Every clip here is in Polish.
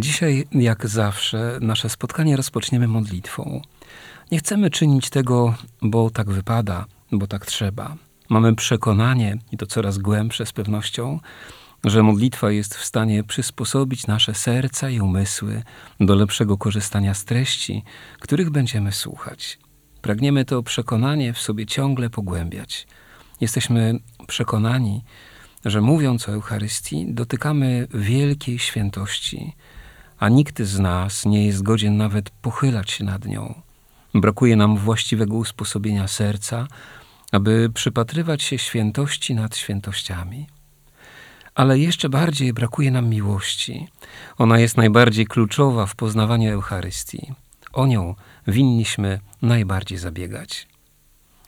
Dzisiaj, jak zawsze, nasze spotkanie rozpoczniemy modlitwą. Nie chcemy czynić tego, bo tak wypada, bo tak trzeba. Mamy przekonanie, i to coraz głębsze z pewnością, że modlitwa jest w stanie przysposobić nasze serca i umysły do lepszego korzystania z treści, których będziemy słuchać. Pragniemy to przekonanie w sobie ciągle pogłębiać. Jesteśmy przekonani, że mówiąc o Eucharystii, dotykamy wielkiej świętości, a nikt z nas nie jest godzien nawet pochylać się nad nią. Brakuje nam właściwego usposobienia serca, aby przypatrywać się świętości nad świętościami. Ale jeszcze bardziej brakuje nam miłości. Ona jest najbardziej kluczowa w poznawaniu Eucharystii. O nią winniśmy najbardziej zabiegać.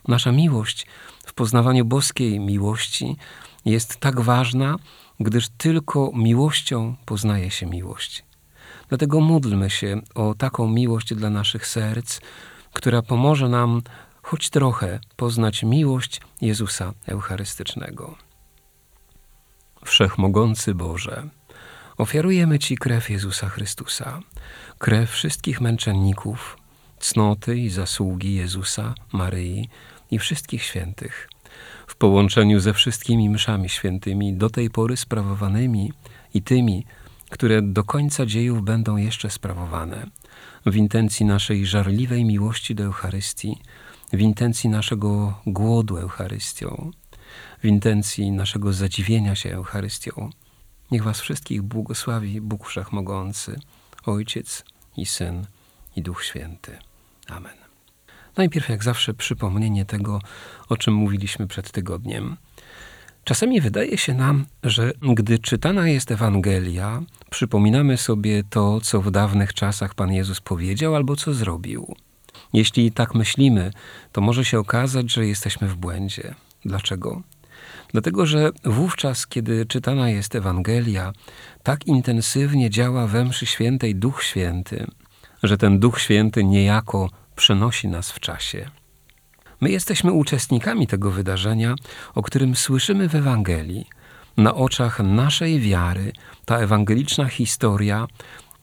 Nasza miłość w poznawaniu boskiej miłości jest tak ważna, gdyż tylko miłością poznaje się miłość. Dlatego módlmy się o taką miłość dla naszych serc, która pomoże nam choć trochę poznać miłość Jezusa Eucharystycznego. Wszechmogący Boże, ofiarujemy Ci krew Jezusa Chrystusa, krew wszystkich męczenników, cnoty i zasługi Jezusa, Maryi i wszystkich świętych, w połączeniu ze wszystkimi mszami świętymi do tej pory sprawowanymi i tymi, które do końca dziejów będą jeszcze sprawowane, w intencji naszej żarliwej miłości do Eucharystii, w intencji naszego głodu Eucharystią, w intencji naszego zadziwienia się Eucharystią. Niech Was wszystkich błogosławi Bóg Wszechmogący, Ojciec i Syn i Duch Święty. Amen. Najpierw, jak zawsze, przypomnienie tego, o czym mówiliśmy przed tygodniem. Czasami wydaje się nam, że gdy czytana jest Ewangelia, przypominamy sobie to, co w dawnych czasach Pan Jezus powiedział albo co zrobił. Jeśli tak myślimy, to może się okazać, że jesteśmy w błędzie. Dlaczego? Dlatego, że wówczas, kiedy czytana jest Ewangelia, tak intensywnie działa we mszy świętej Duch Święty, że ten Duch Święty niejako przenosi nas w czasie. My jesteśmy uczestnikami tego wydarzenia, o którym słyszymy w Ewangelii. Na oczach naszej wiary ta ewangeliczna historia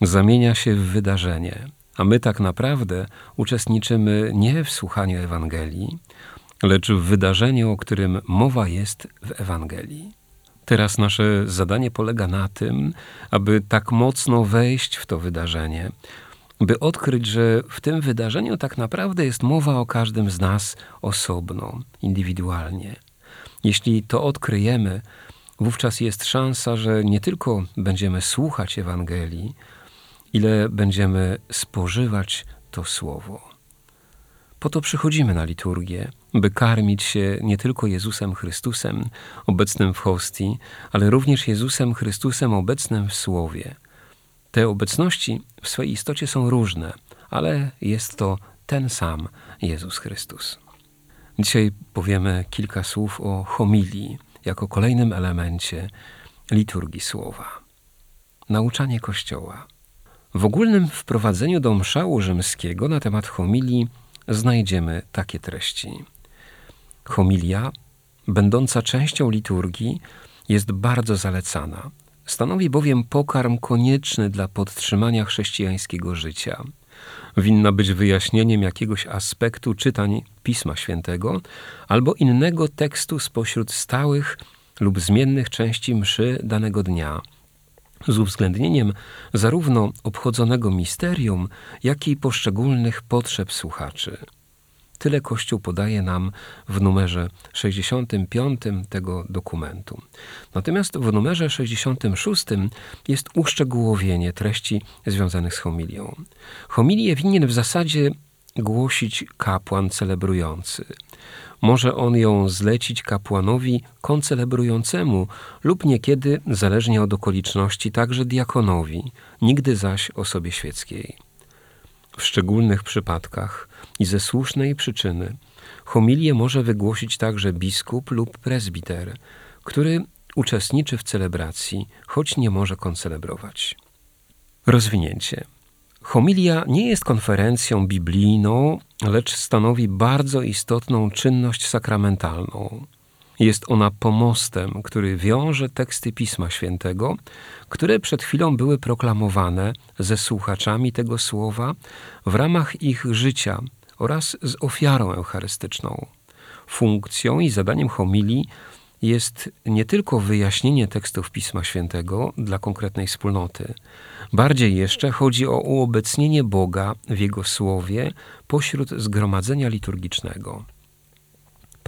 zamienia się w wydarzenie, a my tak naprawdę uczestniczymy nie w słuchaniu Ewangelii, lecz w wydarzeniu, o którym mowa jest w Ewangelii. Teraz nasze zadanie polega na tym, aby tak mocno wejść w to wydarzenie, by odkryć, że w tym wydarzeniu tak naprawdę jest mowa o każdym z nas osobno, indywidualnie. Jeśli to odkryjemy, wówczas jest szansa, że nie tylko będziemy słuchać Ewangelii, ile będziemy spożywać to słowo. Po to przychodzimy na liturgię, by karmić się nie tylko Jezusem Chrystusem obecnym w hostii, ale również Jezusem Chrystusem obecnym w Słowie – te obecności w swojej istocie są różne, ale jest to ten sam Jezus Chrystus. Dzisiaj powiemy kilka słów o homilii jako kolejnym elemencie liturgii słowa. Nauczanie Kościoła. W ogólnym wprowadzeniu do mszału rzymskiego na temat homilii znajdziemy takie treści. Homilia, będąca częścią liturgii, jest bardzo zalecana – Stanowi bowiem pokarm konieczny dla podtrzymania chrześcijańskiego życia. Winna być wyjaśnieniem jakiegoś aspektu czytań Pisma Świętego albo innego tekstu spośród stałych lub zmiennych części mszy danego dnia, z uwzględnieniem zarówno obchodzonego misterium, jak i poszczególnych potrzeb słuchaczy. Tyle Kościół podaje nam w numerze 65 tego dokumentu. Natomiast w numerze 66 jest uszczegółowienie treści związanych z homilią. Homilię winien w zasadzie głosić kapłan celebrujący. Może on ją zlecić kapłanowi koncelebrującemu lub niekiedy, zależnie od okoliczności, także diakonowi, nigdy zaś osobie świeckiej. W szczególnych przypadkach i ze słusznej przyczyny homilię może wygłosić także biskup lub prezbiter, który uczestniczy w celebracji, choć nie może koncelebrować. Rozwinięcie. Homilia nie jest konferencją biblijną, lecz stanowi bardzo istotną czynność sakramentalną. Jest ona pomostem, który wiąże teksty Pisma Świętego, które przed chwilą były proklamowane ze słuchaczami tego słowa w ramach ich życia oraz z ofiarą eucharystyczną. Funkcją i zadaniem homilii jest nie tylko wyjaśnienie tekstów Pisma Świętego dla konkretnej wspólnoty. Bardziej jeszcze chodzi o uobecnienie Boga w Jego słowie pośród zgromadzenia liturgicznego.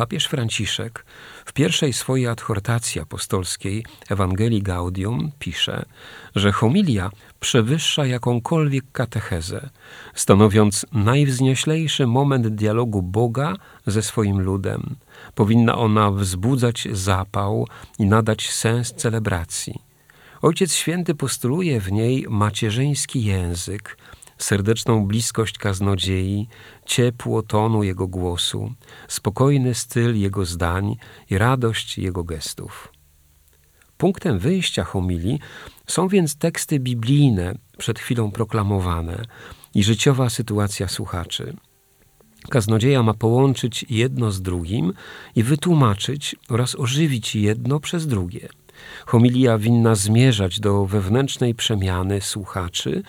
Papież Franciszek w pierwszej swojej adhortacji apostolskiej Ewangelii Gaudium pisze, że homilia przewyższa jakąkolwiek katechezę, stanowiąc najwznioślejszy moment dialogu Boga ze swoim ludem. Powinna ona wzbudzać zapał i nadać sens celebracji. Ojciec Święty postuluje w niej macierzyński język, serdeczną bliskość kaznodziei, ciepło tonu jego głosu, spokojny styl jego zdań i radość jego gestów. Punktem wyjścia homilii są więc teksty biblijne przed chwilą proklamowane i życiowa sytuacja słuchaczy. Kaznodzieja ma połączyć jedno z drugim i wytłumaczyć oraz ożywić jedno przez drugie – Homilia winna zmierzać do wewnętrznej przemiany słuchaczy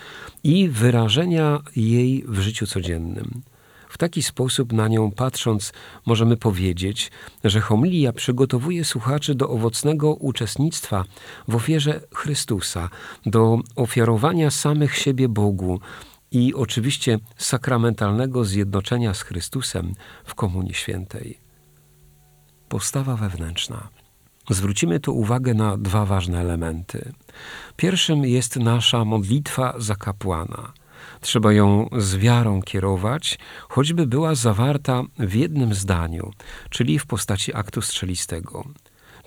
i wyrażenia jej w życiu codziennym. W taki sposób na nią patrząc, możemy powiedzieć, że homilia przygotowuje słuchaczy do owocnego uczestnictwa w ofierze Chrystusa, do ofiarowania samych siebie Bogu i oczywiście sakramentalnego zjednoczenia z Chrystusem w Komunii Świętej. Postawa wewnętrzna. Zwrócimy tu uwagę na dwa ważne elementy. Pierwszym jest nasza modlitwa za kapłana. Trzeba ją z wiarą kierować, choćby była zawarta w jednym zdaniu, czyli w postaci aktu strzelistego.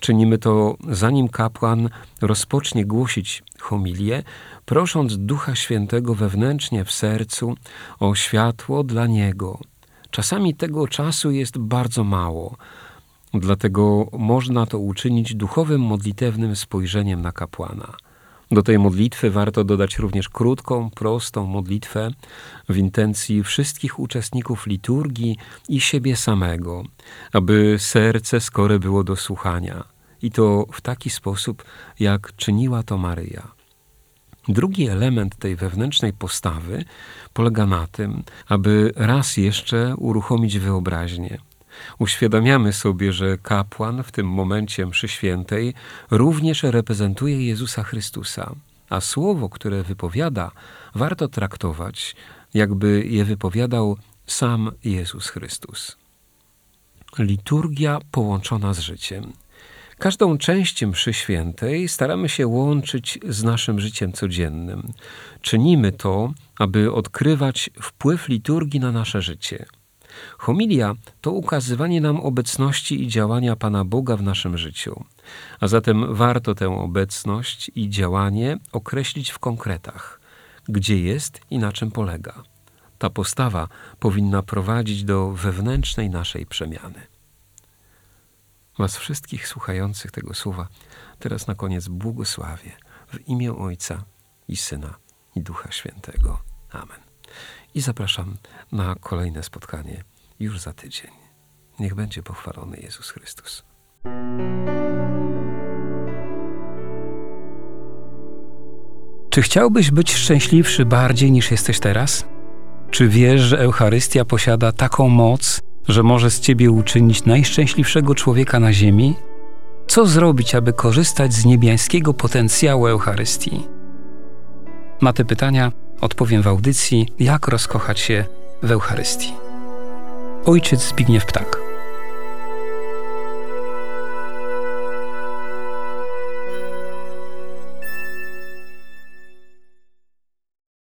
Czynimy to zanim kapłan rozpocznie głosić homilię, prosząc Ducha Świętego wewnętrznie w sercu o światło dla niego. Czasami tego czasu jest bardzo mało, Dlatego można to uczynić duchowym, modlitewnym spojrzeniem na kapłana. Do tej modlitwy warto dodać również krótką, prostą modlitwę w intencji wszystkich uczestników liturgii i siebie samego, aby serce skore było do słuchania. I to w taki sposób, jak czyniła to Maryja. Drugi element tej wewnętrznej postawy polega na tym, aby raz jeszcze uruchomić wyobraźnię Uświadamiamy sobie, że kapłan w tym momencie mszy świętej również reprezentuje Jezusa Chrystusa, a słowo, które wypowiada, warto traktować, jakby je wypowiadał sam Jezus Chrystus. Liturgia połączona z życiem. Każdą część mszy świętej staramy się łączyć z naszym życiem codziennym. Czynimy to, aby odkrywać wpływ liturgii na nasze życie – Homilia to ukazywanie nam obecności i działania Pana Boga w naszym życiu. A zatem warto tę obecność i działanie określić w konkretach, gdzie jest i na czym polega. Ta postawa powinna prowadzić do wewnętrznej naszej przemiany. Was wszystkich słuchających tego słowa teraz na koniec błogosławię w imię Ojca i Syna i Ducha Świętego. Amen i zapraszam na kolejne spotkanie już za tydzień. Niech będzie pochwalony Jezus Chrystus. Czy chciałbyś być szczęśliwszy bardziej niż jesteś teraz? Czy wiesz, że Eucharystia posiada taką moc, że może z ciebie uczynić najszczęśliwszego człowieka na ziemi? Co zrobić, aby korzystać z niebiańskiego potencjału Eucharystii? Na te pytania Odpowiem w audycji, jak rozkochać się w Eucharystii. Ojciec Zbigniew Ptak.